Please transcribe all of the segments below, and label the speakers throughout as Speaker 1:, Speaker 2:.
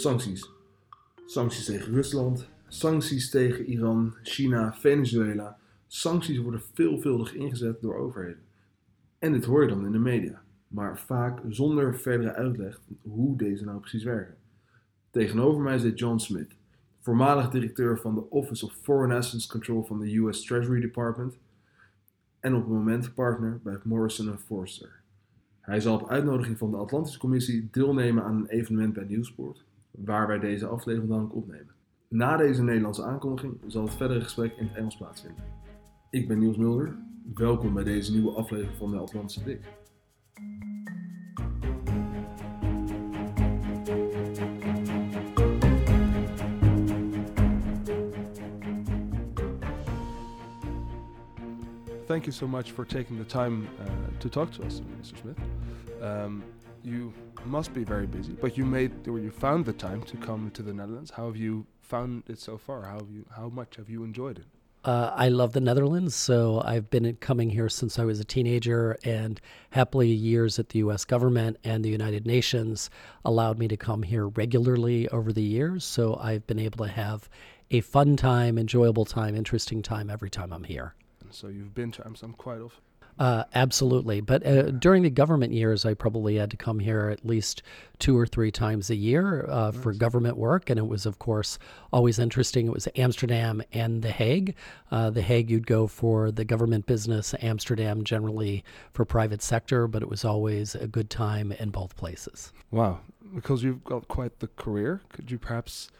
Speaker 1: Sancties. Sancties tegen Rusland, sancties tegen Iran, China, Venezuela. Sancties worden veelvuldig ingezet door overheden. En dit hoor je dan in de media, maar vaak zonder verdere uitleg hoe deze nou precies werken. Tegenover mij zit John Smith, voormalig directeur van de Office of Foreign Assets Control van de US Treasury Department en op het moment partner bij Morrison Forster. Hij zal op uitnodiging van de Atlantische Commissie deelnemen aan een evenement bij Nieuwsport, waar wij deze aflevering dan ook opnemen. Na deze Nederlandse aankondiging zal het verdere gesprek in het Engels plaatsvinden. Ik ben Niels Mulder. Welkom bij deze nieuwe aflevering van de Atlantische Blik. Thank you so much for taking the time uh, to talk to us, Mr. Smith. Um, you must be very busy, but you made or you found the time to come to the Netherlands. How have you found it so far? How have you how much have you enjoyed it?
Speaker 2: Uh, I love the Netherlands, so I've been coming here since I was a teenager, and happily, years at the U.S. government and the United Nations allowed me to come here regularly over the years. So I've been able to have a fun time, enjoyable time, interesting time every time I'm here.
Speaker 1: And so you've been to Amsterdam quite often.
Speaker 2: Uh, absolutely. But uh, during the government years, I probably had to come here at least two or three times a year uh, nice. for government work. And it was, of course, always interesting. It was Amsterdam and The Hague. Uh, the Hague, you'd go for the government business, Amsterdam, generally for private sector, but it was always a good time in both places.
Speaker 1: Wow. Because you've got quite the career, could you perhaps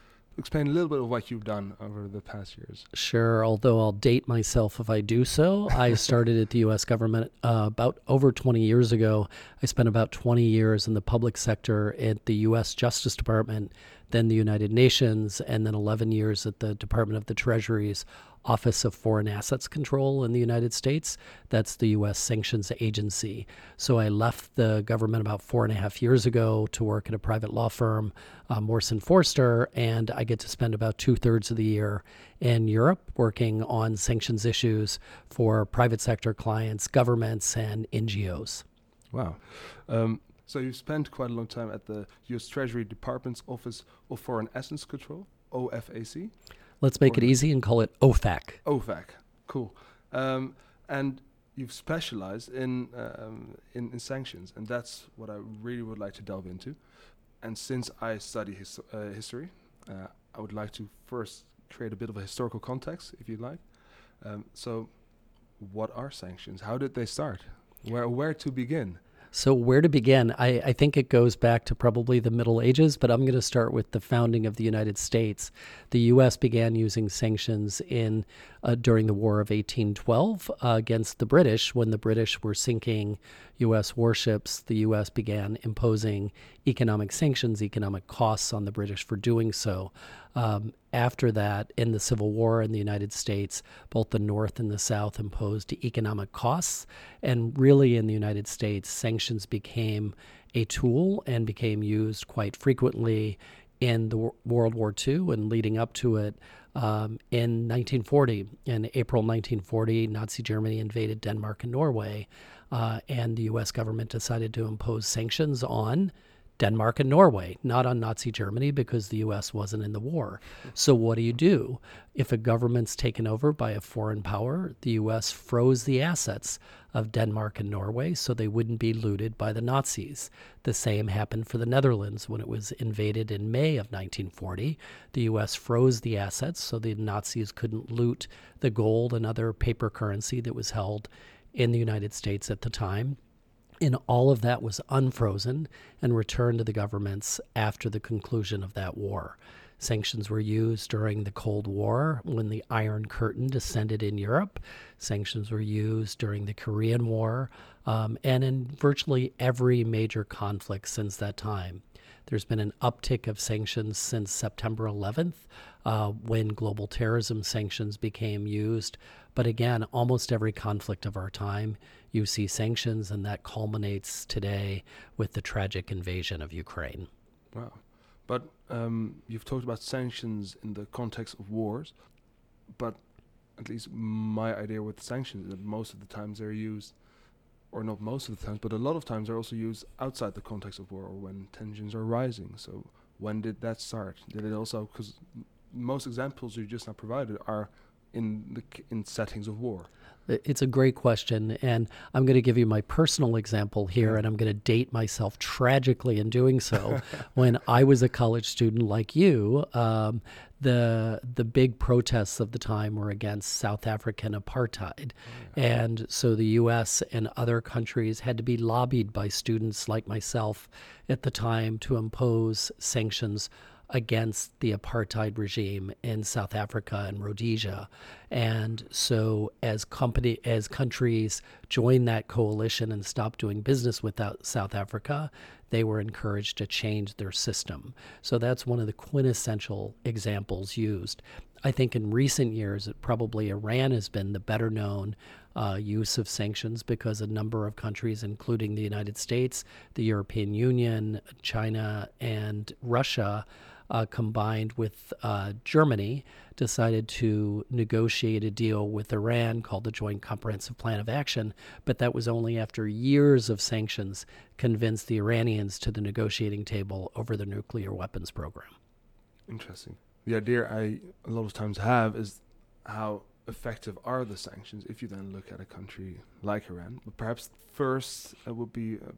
Speaker 1: explain a little bit of what you've done over the past years.
Speaker 2: Sure, although I'll date myself if I do so. I started at the U.S. government uh, about over 20 years ago. I spent about 20 years in the public sector at the U.S. Justice Department, then the United Nations, and then 11 years at the Department of the Treasury's Office of Foreign Assets Control in the United States. That's the U.S. sanctions agency. So I left the government about four and a half years ago to work at a private law firm, uh, Morrison Foerster, and I get to spend about two thirds of the year in Europe working on sanctions issues for private sector clients, governments, and NGOs.
Speaker 1: Wow. Um, so you spent quite a long time at the U.S. Treasury Department's Office of Foreign Assets Control, OFAC.
Speaker 2: Let's make it easy and call it OFAC.
Speaker 1: OFAC, cool. Um, and you've specialized in, um, in, in sanctions, and that's what I really would like to delve into. And since I study his, uh, history, uh, I would like to first create a bit of a historical context, if you like. Um, so, what are sanctions? How did they start? Where where to begin?
Speaker 2: So, where to begin? I, I think it goes back to probably the Middle Ages, but I'm going to start with the founding of the United States. The U.S. began using sanctions in uh, during the War of 1812 uh, against the British. When the British were sinking U.S. warships, the U.S. began imposing economic sanctions, economic costs on the British for doing so. Um, after that, in the Civil War in the United States, both the North and the South imposed economic costs. And really, in the United States, sanctions became a tool and became used quite frequently in the World War II and leading up to it. Um, in 1940, in April 1940, Nazi Germany invaded Denmark and Norway, uh, and the U.S. government decided to impose sanctions on Denmark and Norway, not on Nazi Germany because the US wasn't in the war. So, what do you do? If a government's taken over by a foreign power, the US froze the assets of Denmark and Norway so they wouldn't be looted by the Nazis. The same happened for the Netherlands when it was invaded in May of 1940. The US froze the assets so the Nazis couldn't loot the gold and other paper currency that was held in the United States at the time and all of that was unfrozen and returned to the governments after the conclusion of that war. Sanctions were used during the Cold War when the Iron Curtain descended in Europe. Sanctions were used during the Korean War um, and in virtually every major conflict since that time. There's been an uptick of sanctions since September 11th uh, when global terrorism sanctions became used. But again, almost every conflict of our time, you see sanctions, and that culminates today with the tragic invasion of Ukraine.
Speaker 1: Wow. But um, you've talked about sanctions in the context of wars, but at least my idea with sanctions is that most of the times they're used or not most of the times, but a lot of times they're also used outside the context of war or when tensions are rising. So, when did that start? Did it also because most examples you just now provided are in the in settings of war.
Speaker 2: It's a great question, and I'm going to give you my personal example here, and I'm going to date myself tragically in doing so. when I was a college student like you, um, the the big protests of the time were against South African apartheid, oh, yeah. and so the U.S. and other countries had to be lobbied by students like myself at the time to impose sanctions against the apartheid regime in South Africa and Rhodesia. And so as company as countries joined that coalition and stopped doing business with South Africa, they were encouraged to change their system. So that's one of the quintessential examples used. I think in recent years, it probably Iran has been the better known uh, use of sanctions because a number of countries, including the United States, the European Union, China, and Russia, uh, combined with uh, Germany, decided to negotiate a deal with Iran called the Joint Comprehensive Plan of Action. But that was only after years of sanctions convinced the Iranians to the negotiating table over the nuclear weapons program.
Speaker 1: Interesting. The idea I a lot of times have is how effective are the sanctions if you then look at a country like Iran. But perhaps first it would be a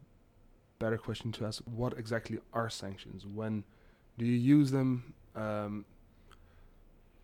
Speaker 1: better question to ask what exactly are sanctions? When do you use them? Um,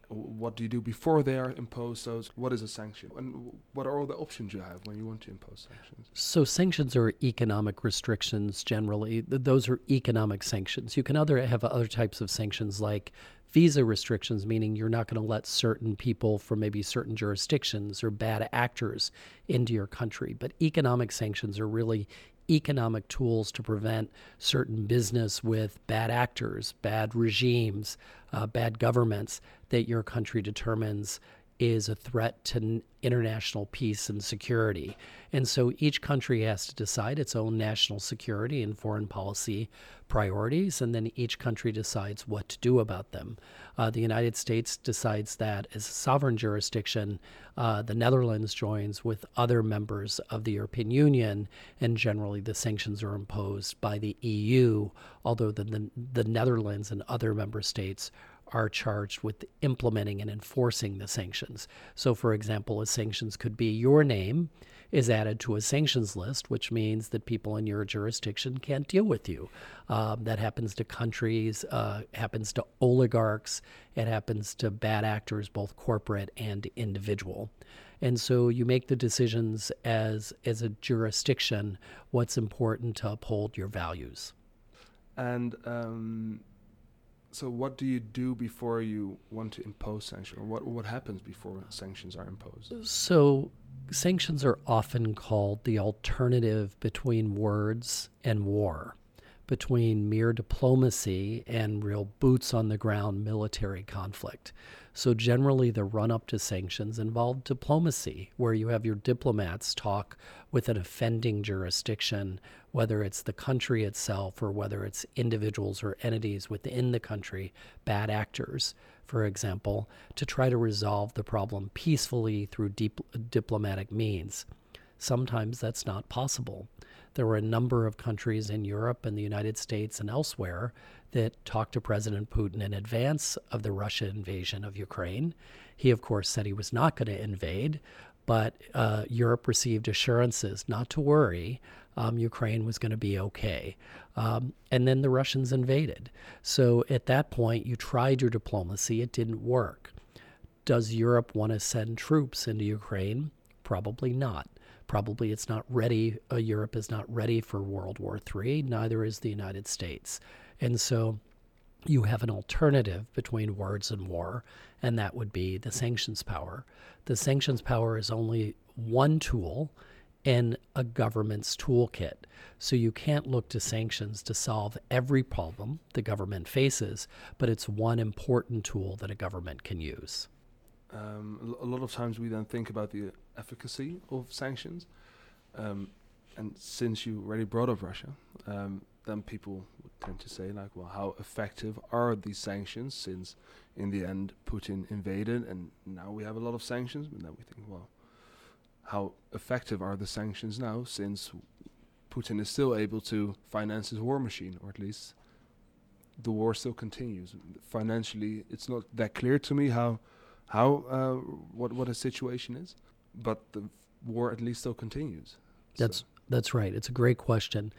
Speaker 1: what do you do before they are imposed? Those what is a sanction, and what are all the options you have when you want to impose sanctions?
Speaker 2: So sanctions are economic restrictions generally. Those are economic sanctions. You can other have other types of sanctions like visa restrictions, meaning you're not going to let certain people from maybe certain jurisdictions or bad actors into your country. But economic sanctions are really economic tools to prevent certain business with bad actors, bad regimes, uh, bad governments that your country determines is a threat to international peace and security. And so each country has to decide its own national security and foreign policy priorities, and then each country decides what to do about them. Uh, the United States decides that as a sovereign jurisdiction, uh, the Netherlands joins with other members of the European Union, and generally the sanctions are imposed by the EU, although the, the, the Netherlands and other member states are charged with implementing and enforcing the sanctions. So, for example, a sanctions could be your name is added to a sanctions list, which means that people in your jurisdiction can't deal with you. Um, that happens to countries, uh, happens to oligarchs, it happens to bad actors, both corporate and individual. And so you make the decisions as as a jurisdiction what's important to uphold your values.
Speaker 1: And um, so, what do you do before you want to impose sanctions? What what happens before sanctions are imposed?
Speaker 2: So, sanctions are often called the alternative between words and war, between mere diplomacy and real boots on the ground military conflict. So, generally, the run up to sanctions involve diplomacy, where you have your diplomats talk with an offending jurisdiction, whether it's the country itself or whether it's individuals or entities within the country, bad actors, for example, to try to resolve the problem peacefully through deep, diplomatic means. Sometimes that's not possible. There were a number of countries in Europe and the United States and elsewhere that talked to President Putin in advance of the Russian invasion of Ukraine. He, of course, said he was not going to invade, but uh, Europe received assurances not to worry. Um, Ukraine was going to be okay. Um, and then the Russians invaded. So at that point, you tried your diplomacy, it didn't work. Does Europe want to send troops into Ukraine? Probably not. Probably it's not ready. Uh, Europe is not ready for World War III, neither is the United States. And so you have an alternative between words and war, and that would be the sanctions power. The sanctions power is only one tool in a government's toolkit. So you can't look to sanctions to solve every problem the government faces, but it's one important tool that a government can use.
Speaker 1: Um, a lot of times we then think about the efficacy of sanctions. Um, and since you already brought up Russia, um, then people would tend to say like, well, how effective are these sanctions? Since in the end Putin invaded, and now we have a lot of sanctions. But then we think, well, how effective are the sanctions now? Since Putin is still able to finance his war machine, or at least the war still continues. Financially, it's not that clear to me how how uh, what what a situation is, but the war at least still continues.
Speaker 2: That's so. that's right. It's a great question.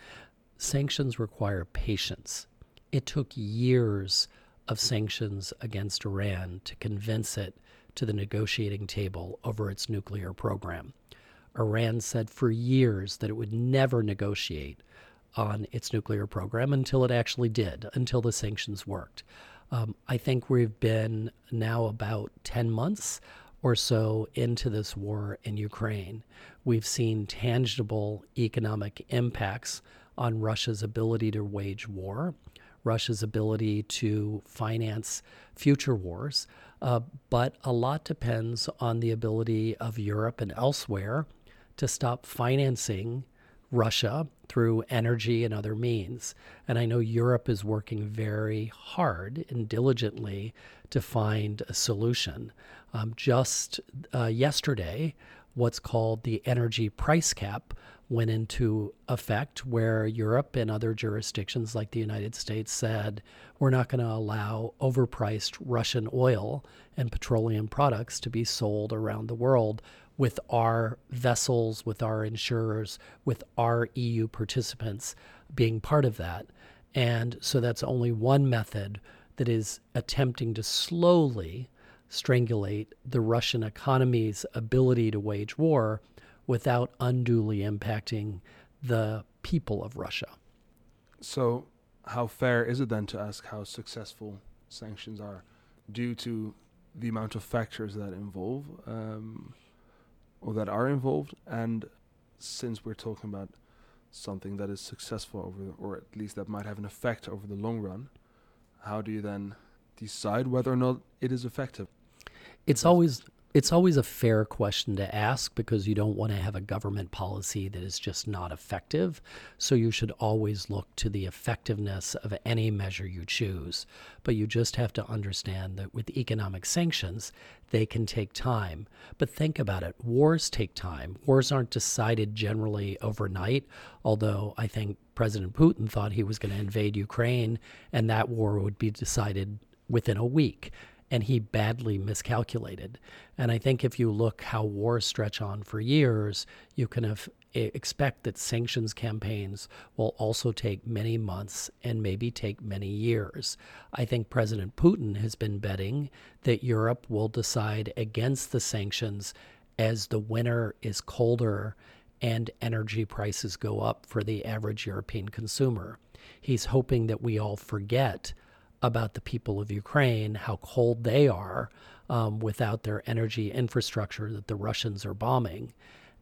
Speaker 2: Sanctions require patience. It took years of sanctions against Iran to convince it to the negotiating table over its nuclear program. Iran said for years that it would never negotiate on its nuclear program until it actually did, until the sanctions worked. Um, I think we've been now about 10 months or so into this war in Ukraine. We've seen tangible economic impacts on Russia's ability to wage war, Russia's ability to finance future wars. Uh, but a lot depends on the ability of Europe and elsewhere to stop financing Russia through energy and other means. And I know Europe is working very hard and diligently to find a solution. Um, just uh, yesterday, what's called the energy price cap went into effect, where Europe and other jurisdictions like the United States said, we're not going to allow overpriced Russian oil and petroleum products to be sold around the world with our vessels, with our insurers, with our EU participants being part of that. And so that's only one method that is attempting to slowly strangulate the Russian economy's ability to wage war without unduly impacting the people of Russia.
Speaker 1: So, how fair is it then to ask how successful sanctions are due to the amount of factors that involve? Um, or that are involved. And since we're talking about something that is successful over, or at least that might have an effect over the long run, how do you then decide whether or not it is effective?
Speaker 2: It's always it's always a fair question to ask because you don't want to have a government policy that is just not effective. So you should always look to the effectiveness of any measure you choose. But you just have to understand that with economic sanctions, they can take time. But think about it wars take time. Wars aren't decided generally overnight, although I think President Putin thought he was going to invade Ukraine and that war would be decided within a week and he badly miscalculated. And I think if you look how wars stretch on for years, you can have, expect that sanctions campaigns will also take many months and maybe take many years. I think President Putin has been betting that Europe will decide against the sanctions as the winter is colder and energy prices go up for the average European consumer. He's hoping that we all forget about the people of Ukraine, how cold they are um, without their energy infrastructure that the Russians are bombing.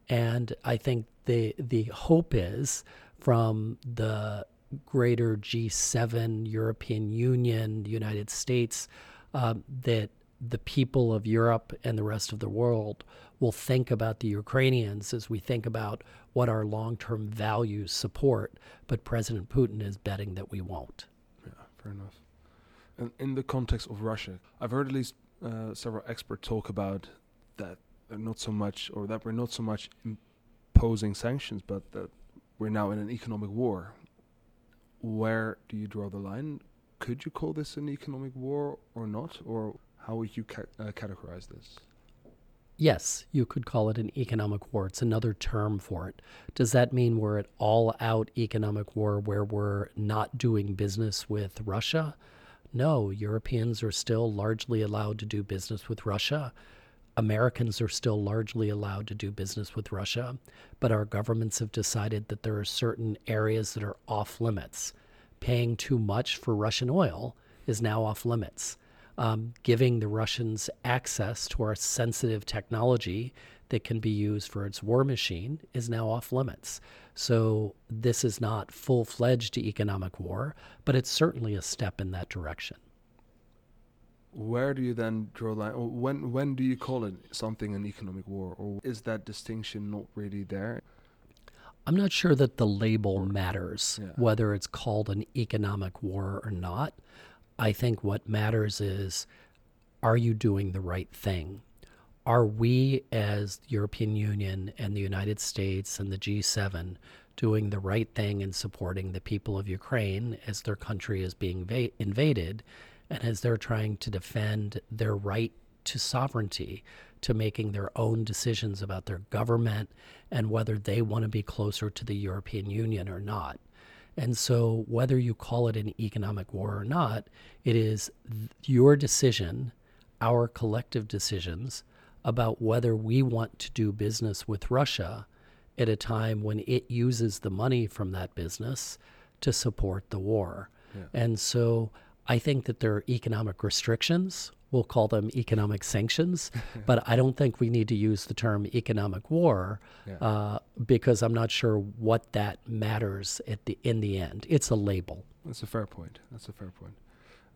Speaker 2: And I think the the hope is from the greater G7, European Union, United States, um, that the people of Europe and the rest of the world will think about the Ukrainians as we think about what our long term values support. But President Putin is betting that we won't.
Speaker 1: Yeah, fair enough in, in the context of Russia, I've heard at least uh, several experts talk about that not so much, or that we're not so much imposing sanctions, but that we're now in an economic war. Where do you draw the line? Could you call this an economic war or not, or how would you ca- uh, categorize this?
Speaker 2: Yes, you could call it an economic war. It's another term for it. Does that mean we're at all out economic war where we're not doing business with Russia? No, Europeans are still largely allowed to do business with Russia. Americans are still largely allowed to do business with Russia, but our governments have decided that there are certain areas that are off limits. Paying too much for Russian oil is now off limits. Um, giving the Russians access to our sensitive technology that can be used for its war machine is now off limits. So this is not full fledged economic war, but it's certainly a step in that direction.
Speaker 1: Where do you then draw line? When when do you call it something an economic war, or is that distinction not really there?
Speaker 2: I'm not sure that the label matters, yeah. whether it's called an economic war or not. I think what matters is are you doing the right thing? Are we as the European Union and the United States and the G7 doing the right thing and supporting the people of Ukraine as their country is being va- invaded and as they're trying to defend their right to sovereignty, to making their own decisions about their government and whether they want to be closer to the European Union or not. And so, whether you call it an economic war or not, it is your decision, our collective decisions about whether we want to do business with Russia at a time when it uses the money from that business to support the war. Yeah. And so I think that there are economic restrictions. We'll call them economic sanctions, but I don't think we need to use the term economic war yeah. uh, because I'm not sure what that matters at the in the end. It's a label.
Speaker 1: That's a fair point. That's a fair point.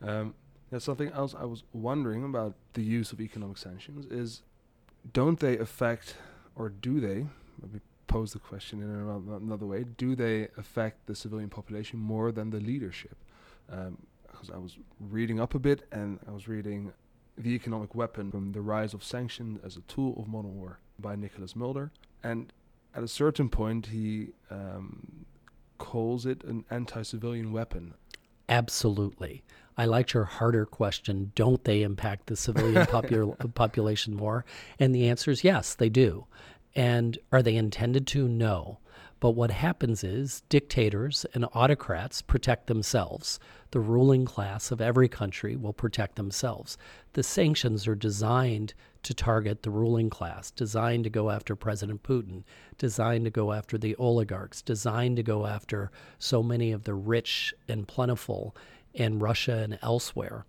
Speaker 1: Um, there's something else I was wondering about the use of economic sanctions is don't they affect or do they maybe pose the question in another way do they affect the civilian population more than the leadership? Because um, i was reading up a bit and i was reading the economic weapon from the rise of sanctions as a tool of modern war by nicholas mulder. And at a certain point he um, calls it an anti-civilian weapon
Speaker 2: absolutely I liked your harder question don't they impact the civilian popul- population more? And the answer is yes, they do. And are they intended to? No. But what happens is dictators and autocrats protect themselves. The ruling class of every country will protect themselves. The sanctions are designed to target the ruling class, designed to go after President Putin, designed to go after the oligarchs, designed to go after so many of the rich and plentiful in Russia and elsewhere.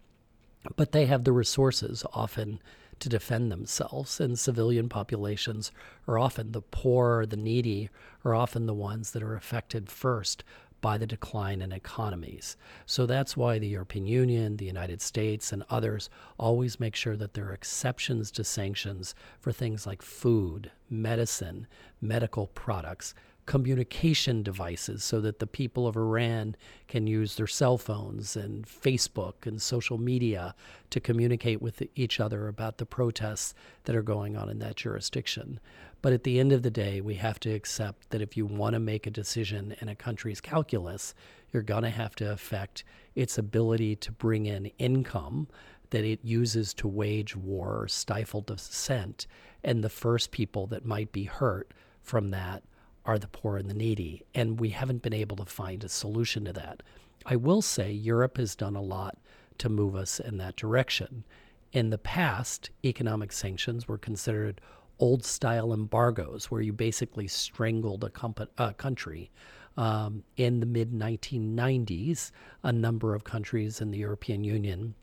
Speaker 2: But they have the resources often to defend themselves, and civilian populations are often the poor, the needy, are often the ones that are affected first by the decline in economies. So that's why the European Union, the United States, and others always make sure that there are exceptions to sanctions for things like food, medicine, medical products communication devices so that the people of Iran can use their cell phones and Facebook and social media to communicate with each other about the protests that are going on in that jurisdiction. But at the end of the day, we have to accept that if you want to make a decision in a country's calculus, you're going to have to affect its ability to bring in income that it uses to wage war or stifle dissent. And the first people that might be hurt from that are the poor and the needy. And we haven't been able to find a solution to that. I will say Europe has done a lot to move us in that direction. In the past, economic sanctions were considered old style embargoes where you basically strangled a, comp- a country. Um, in the mid 1990s, a number of countries in the European Union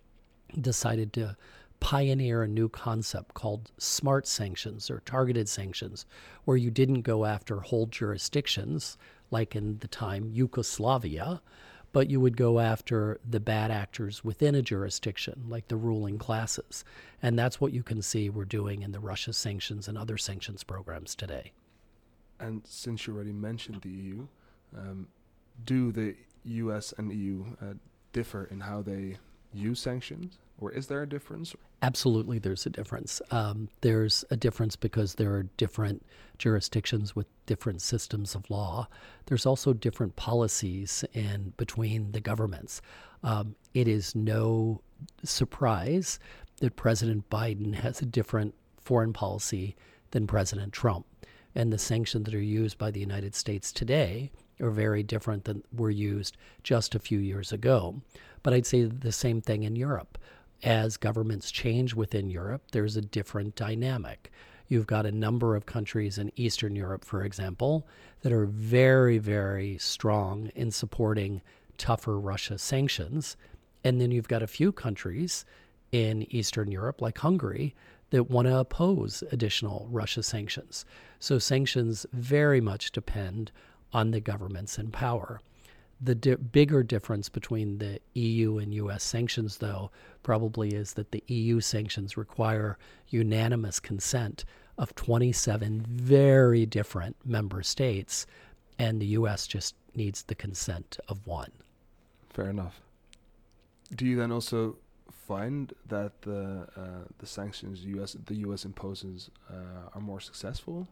Speaker 2: decided to pioneer a new concept called smart sanctions or targeted sanctions, where you didn't go after whole jurisdictions, like in the time Yugoslavia, but you would go after the bad actors within a jurisdiction, like the ruling classes. And that's what you can see we're doing in the Russia sanctions and other sanctions programs today.
Speaker 1: And since you already mentioned the EU, um, do the US and EU uh, differ in how they use sanctions? Or is there a difference?
Speaker 2: Absolutely, there's a difference. Um, there's a difference because there are different jurisdictions with different systems of law. There's also different policies in between the governments. Um, it is no surprise that President Biden has a different foreign policy than President Trump. And the sanctions that are used by the United States today are very different than were used just a few years ago. But I'd say the same thing in Europe as governments change within Europe, there's a different dynamic. You've got a number of countries in Eastern Europe, for example, that are very, very strong in supporting tougher Russia sanctions. And then you've got a few countries in Eastern Europe, like Hungary, that want to oppose additional Russia sanctions. So sanctions very much depend on the governments in power. The di- bigger difference between the EU and US sanctions, though, probably is that the EU sanctions require unanimous consent of 27 very different member states, and the US just needs the consent of one.
Speaker 1: Fair enough. Do you then also find that the uh, the sanctions US the US imposes uh, are more successful?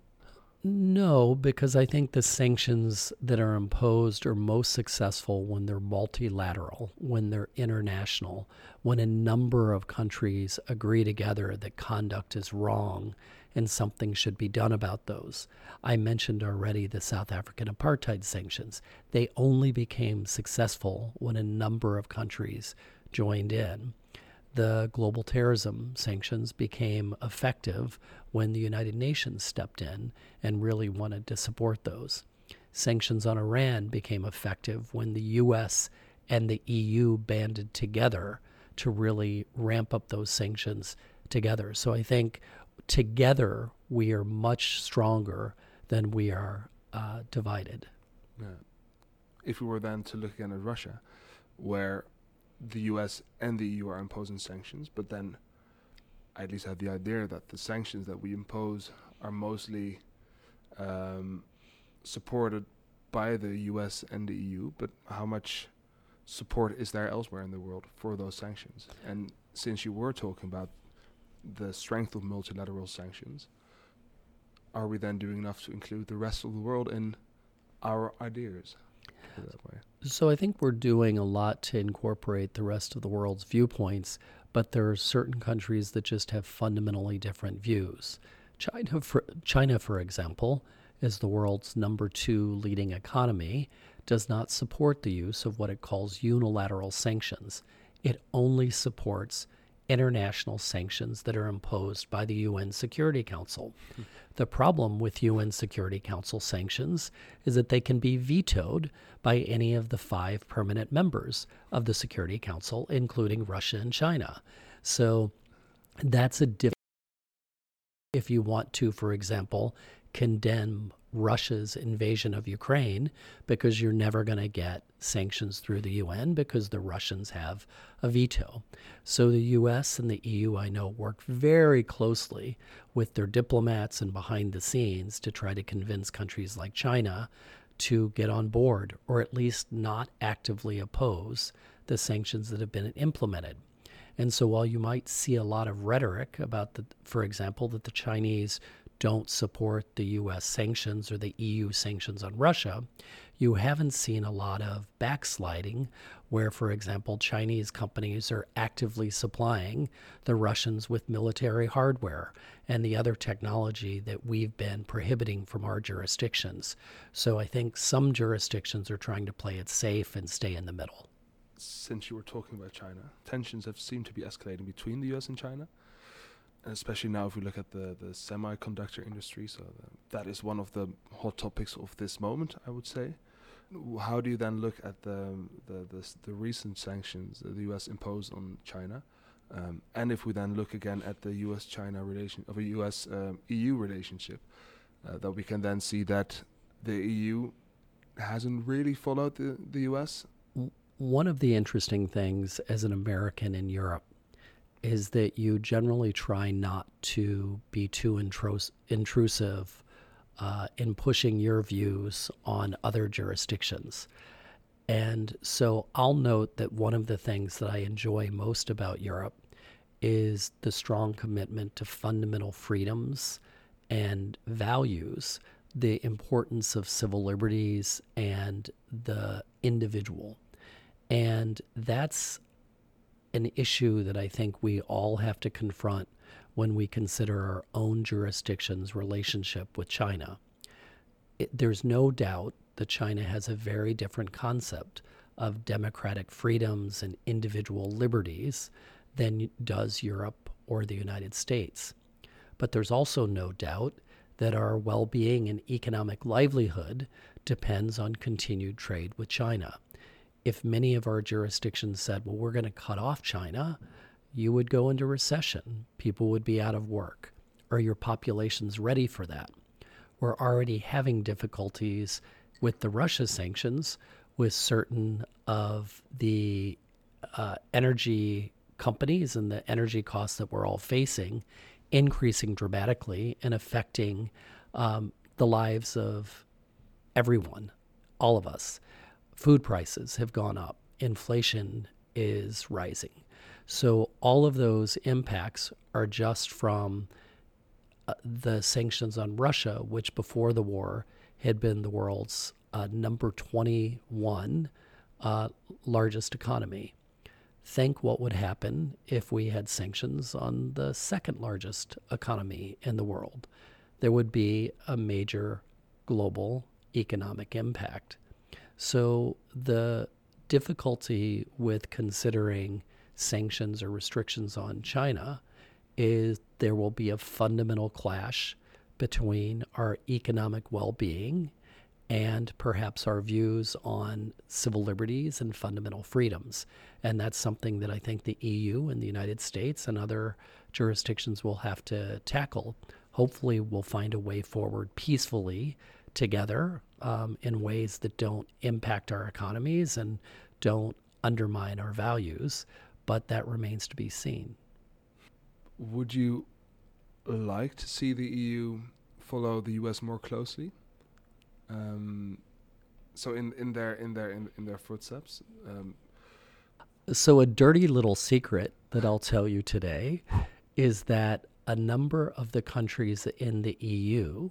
Speaker 2: No, because I think the sanctions that are imposed are most successful when they're multilateral, when they're international, when a number of countries agree together that conduct is wrong and something should be done about those. I mentioned already the South African apartheid sanctions. They only became successful when a number of countries joined in the global terrorism sanctions became effective when the United Nations stepped in and really wanted to support those. Sanctions on Iran became effective when the US and the EU banded together to really ramp up those sanctions together. So I think together we are much stronger than we are uh, divided.
Speaker 1: Yeah. If we were then to look again at Russia, where the US and the EU are imposing sanctions, but then I at least have the idea that the sanctions that we impose are mostly um, supported by the US and the EU, but how much support is there elsewhere in the world for those sanctions? And since you were talking about the strength of multilateral sanctions, are we then doing enough to include the rest of the world in our ideas?
Speaker 2: That way. So I think we're doing a lot to incorporate the rest of the world's viewpoints, but there are certain countries that just have fundamentally different views. China, for, China, for example, is the world's number two leading economy, does not support the use of what it calls unilateral sanctions. It only supports international sanctions that are imposed by the UN Security Council. The problem with UN Security Council sanctions is that they can be vetoed by any of the five permanent members of the Security Council, including Russia and China. So that's a different. If you want to, for example, condemn Russia's invasion of Ukraine because you're never going to get sanctions through the UN because the Russians have a veto. So the US and the EU, I know, work very closely with their diplomats and behind the scenes to try to convince countries like China to get on board or at least not actively oppose the sanctions that have been implemented. And so while you might see a lot of rhetoric about the for example that the Chinese don't support the US sanctions or the EU sanctions on Russia, you haven't seen a lot of backsliding where, for example, Chinese companies are actively supplying the Russians with military hardware and the other technology that we've been prohibiting from our jurisdictions. So I think some jurisdictions are trying to play it safe and stay in the middle.
Speaker 1: Since you were talking about China, tensions have seemed to be escalating between the US and China especially now if we look at the, the semiconductor industry. So that is one of the hot topics of this moment, I would say. How do you then look at the the, the, the recent sanctions the U.S. imposed on China? Um, and if we then look again at the U.S.-China relation of a U.S.-EU um, relationship, uh, that we can then see that the EU hasn't really followed the, the U.S.
Speaker 2: One of the interesting things as an American in Europe is that you generally try not to be too intros- intrusive uh, in pushing your views on other jurisdictions. And so I'll note that one of the things that I enjoy most about Europe is the strong commitment to fundamental freedoms and values, the importance of civil liberties and the individual. And that's an issue that I think we all have to confront when we consider our own jurisdiction's relationship with China. It, there's no doubt that China has a very different concept of democratic freedoms and individual liberties than does Europe or the United States. But there's also no doubt that our well being and economic livelihood depends on continued trade with China if many of our jurisdictions said, well, we're going to cut off China, you would go into recession. People would be out of work. Are your populations ready for that? We're already having difficulties with the Russia sanctions with certain of the uh, energy companies and the energy costs that we're all facing increasing dramatically and affecting um, the lives of everyone, all of us food prices have gone up, inflation is rising. So, all of those impacts are just from uh, the sanctions on Russia, which before the war had been the world's uh, number 21 uh, largest economy. Think what would happen if we had sanctions on the second largest economy in the world. There would be a major global economic impact. So, the difficulty with considering sanctions or restrictions on China is there will be a fundamental clash between our economic well being and perhaps our views on civil liberties and fundamental freedoms. And that's something that I think the EU and the United States and other jurisdictions will have to tackle. Hopefully, we'll find a way forward peacefully together um, in ways that don't impact our economies and don't undermine our values, but that remains to be seen.
Speaker 1: Would you like to see the EU follow the US more closely? Um, so in, in their in their in, in their footsteps. Um,
Speaker 2: so a dirty little secret that I'll tell you today is that a number of the countries in the EU,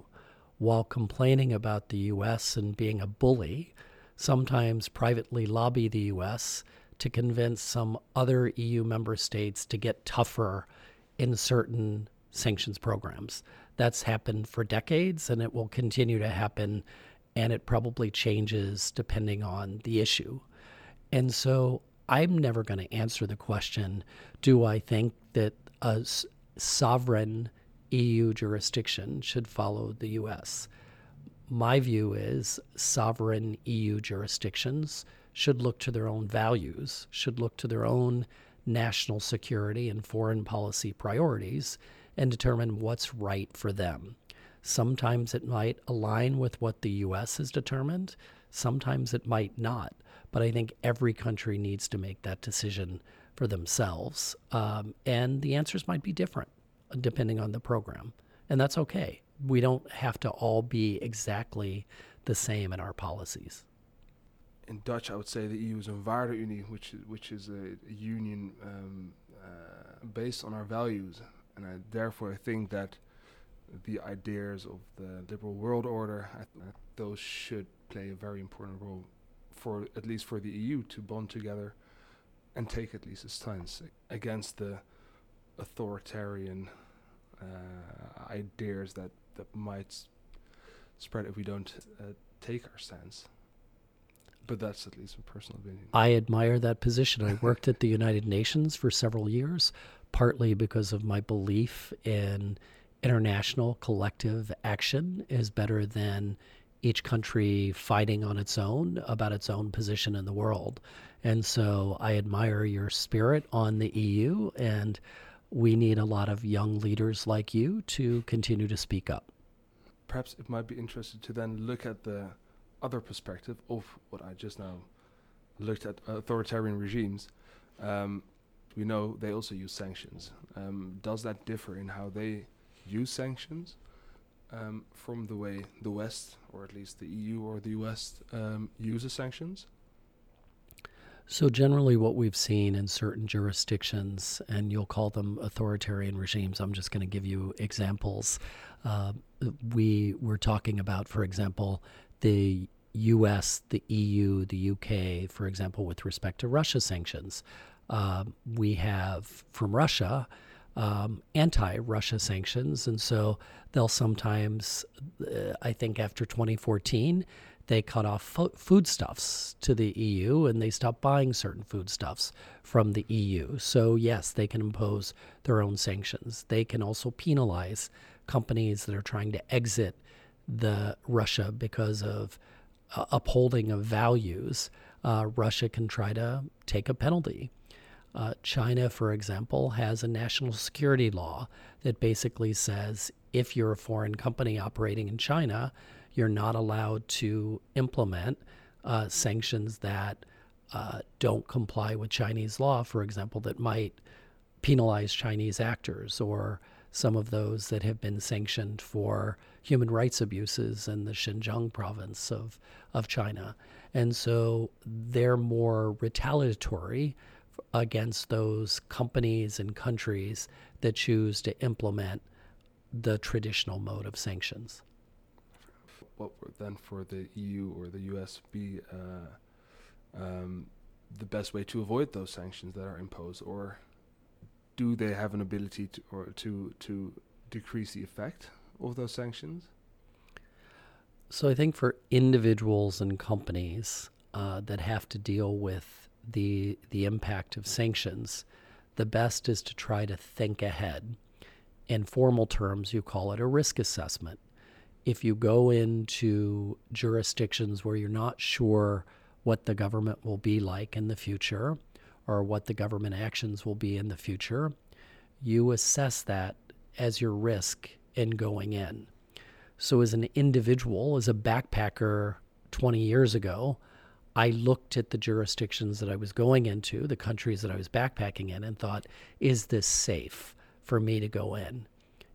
Speaker 2: while complaining about the U.S. and being a bully, sometimes privately lobby the U.S. to convince some other EU member states to get tougher in certain sanctions programs. That's happened for decades and it will continue to happen, and it probably changes depending on the issue. And so I'm never going to answer the question do I think that a sovereign EU jurisdiction should follow the US? My view is sovereign EU jurisdictions should look to their own values, should look to their own national security and foreign policy priorities, and determine what's right for them. Sometimes it might align with what the U.S. has determined, sometimes it might not. But I think every country needs to make that decision for themselves. Um, and the answers might be different depending on the program. And that's okay. We don't have to all be exactly the same in our policies.
Speaker 1: In Dutch, I would say the EU is a Waardeunie, which is, which is a, union um, uh, based on our values and I therefore I think that the ideas of the liberal world order, those should play a very important role for at least for the EU to bond together and take at least a stance against the authoritarian uh, ideas that, that might spread if we don't uh, take our stance. But that's at least a personal opinion.
Speaker 2: I admire that position. I worked at the United Nations for several years partly because of my belief in international collective action is better than each country fighting on its own about its own position in the world. And so I admire your spirit on the EU, and we need a lot of young leaders like you to continue to speak up.
Speaker 1: Perhaps it might be interesting to then look at the other perspective of what I just now looked at authoritarian regimes. Um, we know they also use sanctions. Um, does that differ in how they use sanctions um, from the way the West, or at least the EU or the US, um, uses sanctions?
Speaker 2: So, generally, what we've seen in certain jurisdictions, and you'll call them authoritarian regimes, I'm just going to give you examples. Uh, we were talking about, for example, the US, the EU, the UK, for example, with respect to Russia sanctions. Uh, we have from Russia um, anti Russia sanctions. And so they'll sometimes, uh, I think after 2014, they cut off fo- foodstuffs to the EU and they stop buying certain foodstuffs from the EU. So, yes, they can impose their own sanctions. They can also penalize companies that are trying to exit the Russia because of uh, upholding of values. Uh, Russia can try to take a penalty. Uh, China, for example, has a national security law that basically says if you're a foreign company operating in China, you're not allowed to implement uh, sanctions that uh, don't comply with Chinese law, for example, that might penalize Chinese actors or some of those that have been sanctioned for human rights abuses in the Xinjiang province of, of China. And so they're more retaliatory against those companies and countries that choose to implement the traditional mode of sanctions.
Speaker 1: What would then for the EU or the US be uh, um, the best way to avoid those sanctions that are imposed, or do they have an ability to or to to decrease the effect of those sanctions?
Speaker 2: So I think for individuals and companies uh, that have to deal with the the impact of sanctions, the best is to try to think ahead. In formal terms, you call it a risk assessment. If you go into jurisdictions where you're not sure what the government will be like in the future or what the government actions will be in the future, you assess that as your risk in going in. So, as an individual, as a backpacker 20 years ago, I looked at the jurisdictions that I was going into, the countries that I was backpacking in, and thought, is this safe for me to go in?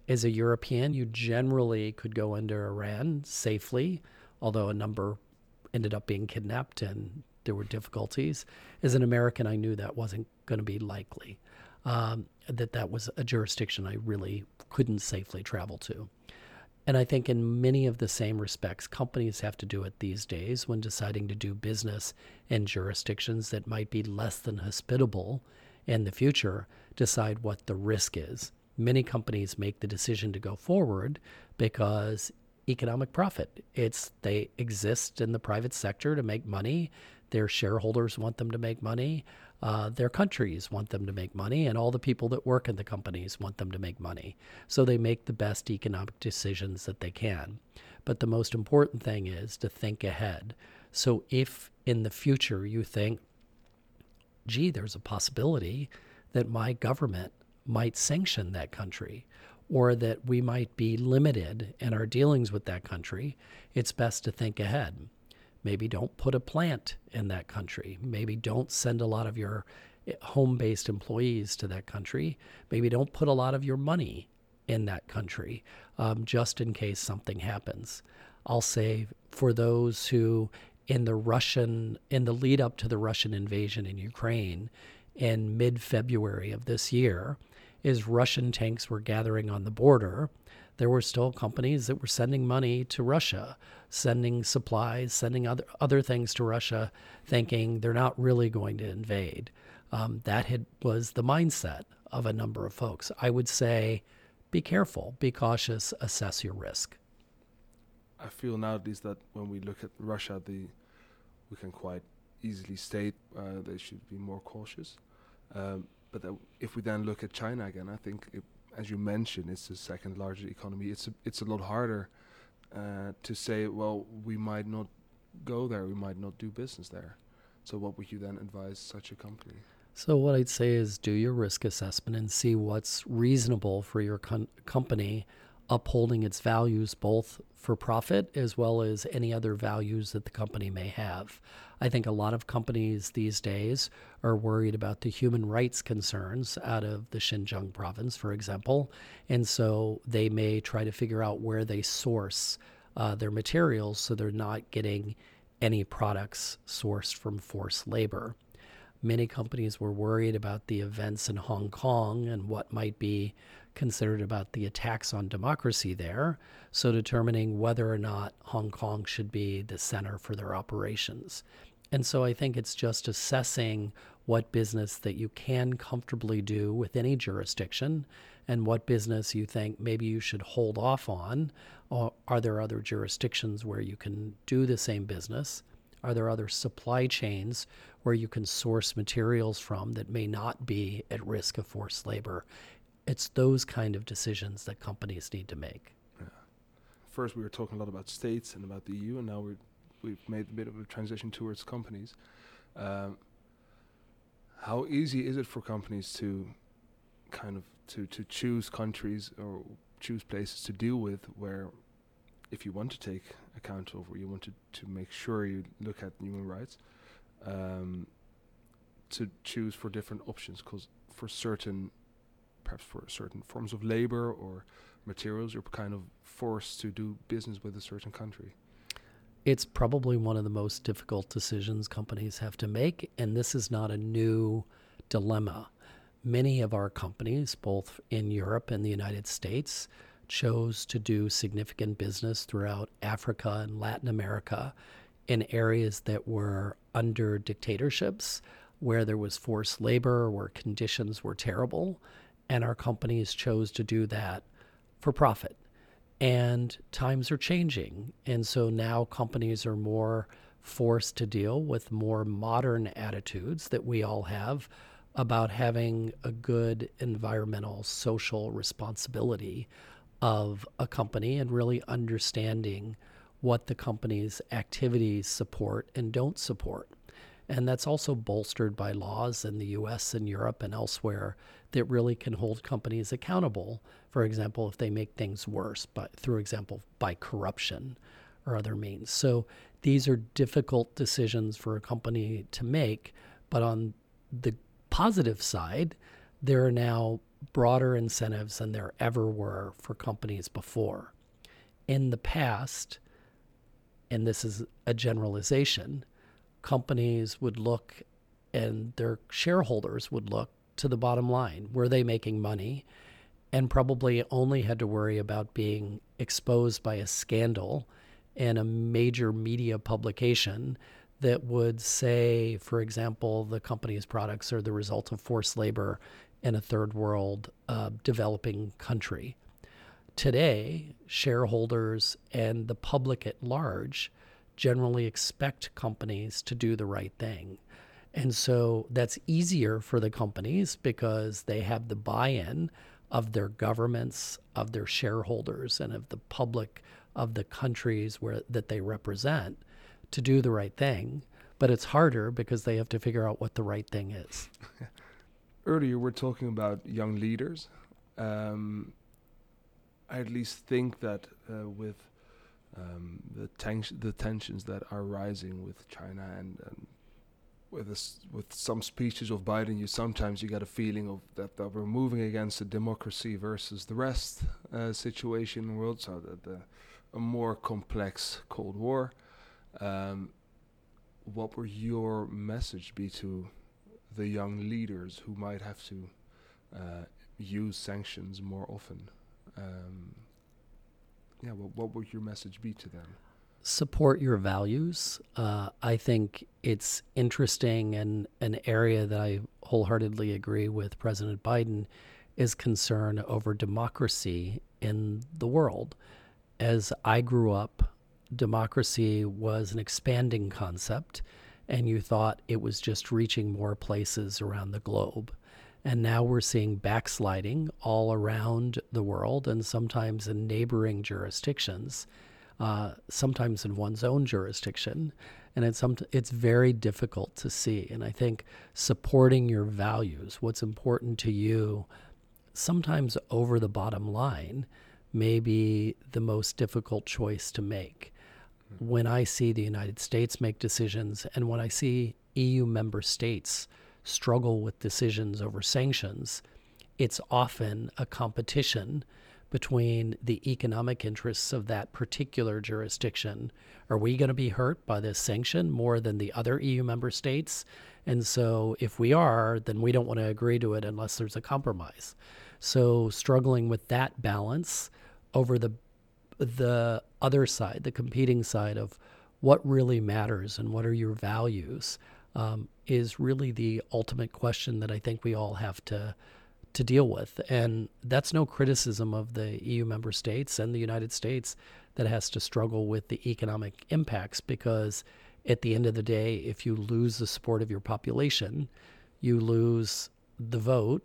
Speaker 2: As a European, you generally could go into Iran safely, although a number ended up being kidnapped and there were difficulties. As an American, I knew that wasn't going to be likely, um, that that was a jurisdiction I really couldn't safely travel to. And I think in many of the same respects, companies have to do it these days when deciding to do business in jurisdictions that might be less than hospitable in the future, decide what the risk is. Many companies make the decision to go forward because economic profit. It's they exist in the private sector to make money. Their shareholders want them to make money. Uh, their countries want them to make money, and all the people that work in the companies want them to make money. So they make the best economic decisions that they can. But the most important thing is to think ahead. So if in the future you think, gee, there's a possibility that my government might sanction that country, or that we might be limited in our dealings with that country, it's best to think ahead. Maybe don't put a plant in that country. Maybe don't send a lot of your eh, home based employees to that country. Maybe don't put a lot of your money in that country um, just in case something happens. I'll say for those who, in the Russian, in the lead up to the Russian invasion in Ukraine in mid February of this year, is Russian tanks were gathering on the border there were still companies that were sending money to Russia, sending supplies, sending other other things to Russia, thinking they're not really going to invade. Um, that had was the mindset of a number of folks. I would say, be careful, be cautious, assess your risk.
Speaker 1: I feel nowadays that when we look at Russia, the we can quite easily state uh, they should be more cautious. Um, but if we then look at China again, I think it as you mentioned, it's the second largest economy. It's a, it's a lot harder uh, to say, well, we might not go there, we might not do business there. So, what would you then advise such a company?
Speaker 2: So, what I'd say is do your risk assessment and see what's reasonable for your con- company upholding its values both for profit as well as any other values that the company may have. I think a lot of companies these days are worried about the human rights concerns out of the Xinjiang province, for example, and so they may try to figure out where they source uh, their materials so they're not getting any products sourced from forced labor. Many companies were worried about the events in Hong Kong and what might be considered about the attacks on democracy there, so determining whether or not Hong Kong should be the center for their operations. And so I think it's just assessing what business that you can comfortably do with any jurisdiction and what business you think maybe you should hold off on. Or are there other jurisdictions where you can do the same business? Are there other supply chains where you can source materials from that may not be at risk of forced labor? It's those kind of decisions that companies need to make. Yeah.
Speaker 1: First, we were talking a lot about states and about the EU, and now we're, we've made a bit of a transition towards companies. Um, how easy is it for companies to kind of to, to choose countries or choose places to deal with where if you want to take account of or you want to, to make sure you look at human rights um, to choose for different options because for certain perhaps for certain forms of labor or materials, you're kind of forced to do business with a certain country.
Speaker 2: It's probably one of the most difficult decisions companies have to make, and this is not a new dilemma. Many of our companies, both in Europe and the United States, chose to do significant business throughout Africa and Latin America in areas that were under dictatorships, where there was forced labor, where conditions were terrible. And our companies chose to do that for profit. And times are changing. And so now companies are more forced to deal with more modern attitudes that we all have about having a good environmental social responsibility of a company and really understanding what the company's activities support and don't support. And that's also bolstered by laws in the US and Europe and elsewhere that really can hold companies accountable. For example, if they make things worse, but through example, by corruption or other means. So these are difficult decisions for a company to make. But on the positive side, there are now broader incentives than there ever were for companies before. In the past, and this is a generalization, companies would look and their shareholders would look to the bottom line. Were they making money? And probably only had to worry about being exposed by a scandal in a major media publication that would say, for example, the company's products are the result of forced labor in a third world uh, developing country. Today, shareholders and the public at large generally expect companies to do the right thing. And so that's easier for the companies because they have the buy in of their governments, of their shareholders, and of the public of the countries where that they represent to do the right thing. But it's harder because they have to figure out what the right thing is.
Speaker 1: Earlier, we're talking about young leaders. Um, I at least think that uh, with um, the, the tensions that are rising with China and, and with with some speeches of Biden, you sometimes you get a feeling of that, that we're moving against a democracy versus the rest uh, situation in the world. So that the a more complex Cold War. Um, what would your message be to the young leaders who might have to uh, use sanctions more often? Um, yeah, well, what would your message be to them?
Speaker 2: Support your values. Uh, I think it's interesting and an area that I wholeheartedly agree with President Biden is concern over democracy in the world as I grew up, democracy was an expanding concept, and you thought it was just reaching more places around the globe. And now we're seeing backsliding all around the world and sometimes in neighboring jurisdictions, uh, sometimes in one's own jurisdiction. And it's, some, it's very difficult to see. And I think supporting your values, what's important to you, sometimes over the bottom line, may be the most difficult choice to make. Mm-hmm. When I see the United States make decisions and when I see EU member states struggle with decisions over sanctions, it's often a competition between the economic interests of that particular jurisdiction. Are we going to be hurt by this sanction more than the other EU member states? And so, if we are, then we don't want to agree to it unless there's a compromise. So, struggling with that balance over the the other side, the competing side of what really matters and what are your values, um, is really the ultimate question that I think we all have to to deal with. And that's no criticism of the EU member states and the United States that has to struggle with the economic impacts because at the end of the day, if you lose the support of your population, you lose the vote.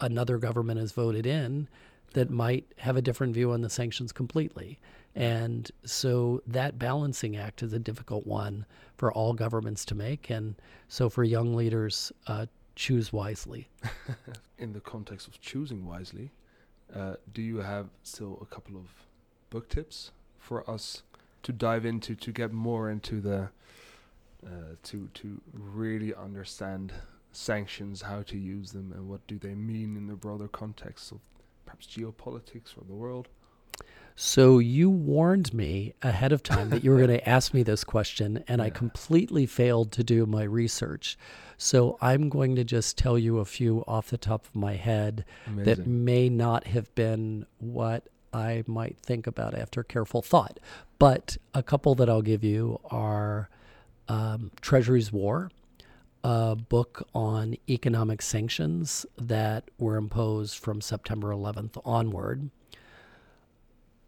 Speaker 2: Another government is voted in that might have a different view on the sanctions completely. And so that balancing act is a difficult one for all governments to make. And so for young leaders, uh, choose wisely.
Speaker 1: In the context of choosing wisely, uh, do you have still a couple of book tips for us to dive into to get more into the uh, to to really understand sanctions, how to use them, and what do they mean in the broader context of perhaps geopolitics or the world?
Speaker 2: So you warned me ahead of time that you were going to ask me this question, and yeah. I completely failed to do my research. So I'm going to just tell you a few off the top of my head Amazing. that may not have been what I might think about after careful thought. But a couple that I'll give you are um, Treasury's War, a book on economic sanctions that were imposed from September 11th onward.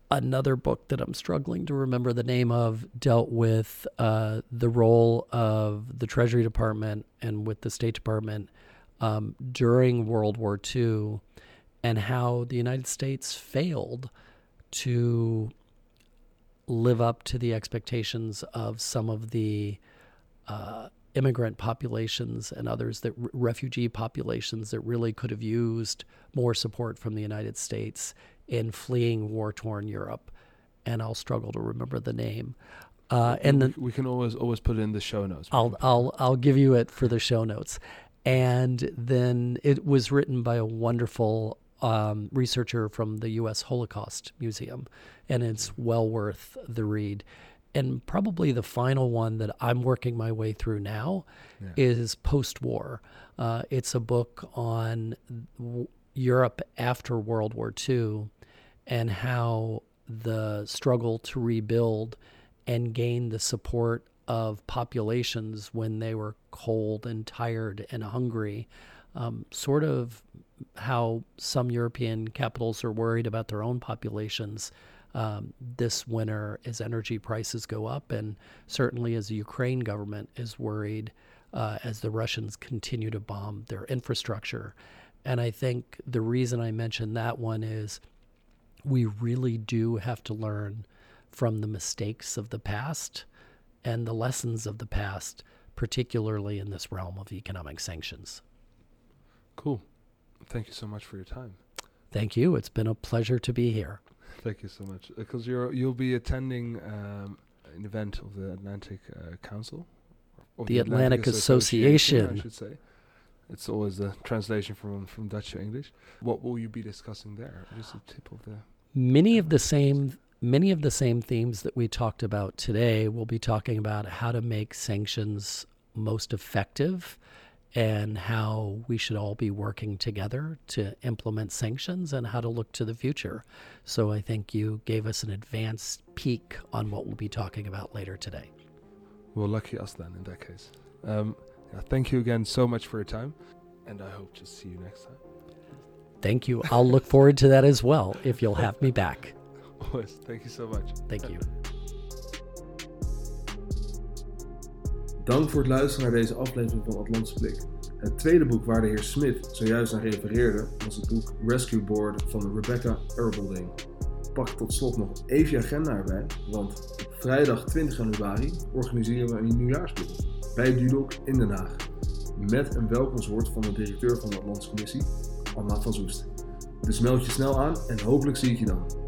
Speaker 2: Another book that I'm struggling to remember the name of dealt with uh, the role of the Treasury Department and with the State Department um, during World War II and how the United States failed to live up to the expectations of some of the uh, immigrant populations and others that refugee populations that really could have used more support from the United States in fleeing war-torn Europe. And I'll struggle to remember the name. Uh, and then
Speaker 3: we can always always put it in the show notes.
Speaker 2: I'll I'll I'll give you it for the show notes. And then it was written by a wonderful um, researcher from the U.S. Holocaust Museum, and it's well worth the read. And probably the final one that I'm working my way through now yeah. is Post War. Uh, it's a book on w- Europe after World War II and how the struggle to rebuild and gain the support of populations when they were cold and tired and hungry. Um, sort of how some European capitals are worried about their own populations um, this winter as energy prices go up, and certainly as the Ukraine government is worried uh, as the Russians continue to bomb their infrastructure. And I think the reason I mentioned that one is we really do have to learn from the mistakes of the past and the lessons of the past, particularly in this realm of economic sanctions.
Speaker 3: Cool. Thank you so much for your time.
Speaker 2: Thank you. It's been a pleasure to be here.
Speaker 3: Thank you so much. Because uh, you're you'll be attending um, an event of the Atlantic uh, Council,
Speaker 2: the, the, Atlantic, Atlantic Association, Association,
Speaker 3: I should say. It's always the translation from from Dutch to English. What will you be discussing there? Just a tip of the.
Speaker 2: Many of the same many of the same themes that we talked about today. We'll be talking about how to make sanctions most effective and how we should all be working together to implement sanctions and how to look to the future. So I think you gave us an advanced peek on what we'll be talking about later today.
Speaker 3: Well, lucky us then in that case. Um, yeah, thank you again so much for your time, and I hope to see you next time.
Speaker 2: Thank you. I'll look forward to that as well if you'll have me back.
Speaker 3: Always. Thank you so much.
Speaker 2: Thank you.
Speaker 1: Dank voor het luisteren naar deze aflevering van Atlantische Blik. Het tweede boek waar de heer Smith zojuist aan refereerde was het boek Rescue Board van Rebecca Erbelding. Pak tot slot nog even je agenda erbij, want op vrijdag 20 januari organiseren we een nieuwjaarsborrel bij Dudok in Den Haag. Met een welkomstwoord van de directeur van de Atlantische Commissie, Anna van Zoest. Dus meld je snel aan en hopelijk zie ik je dan.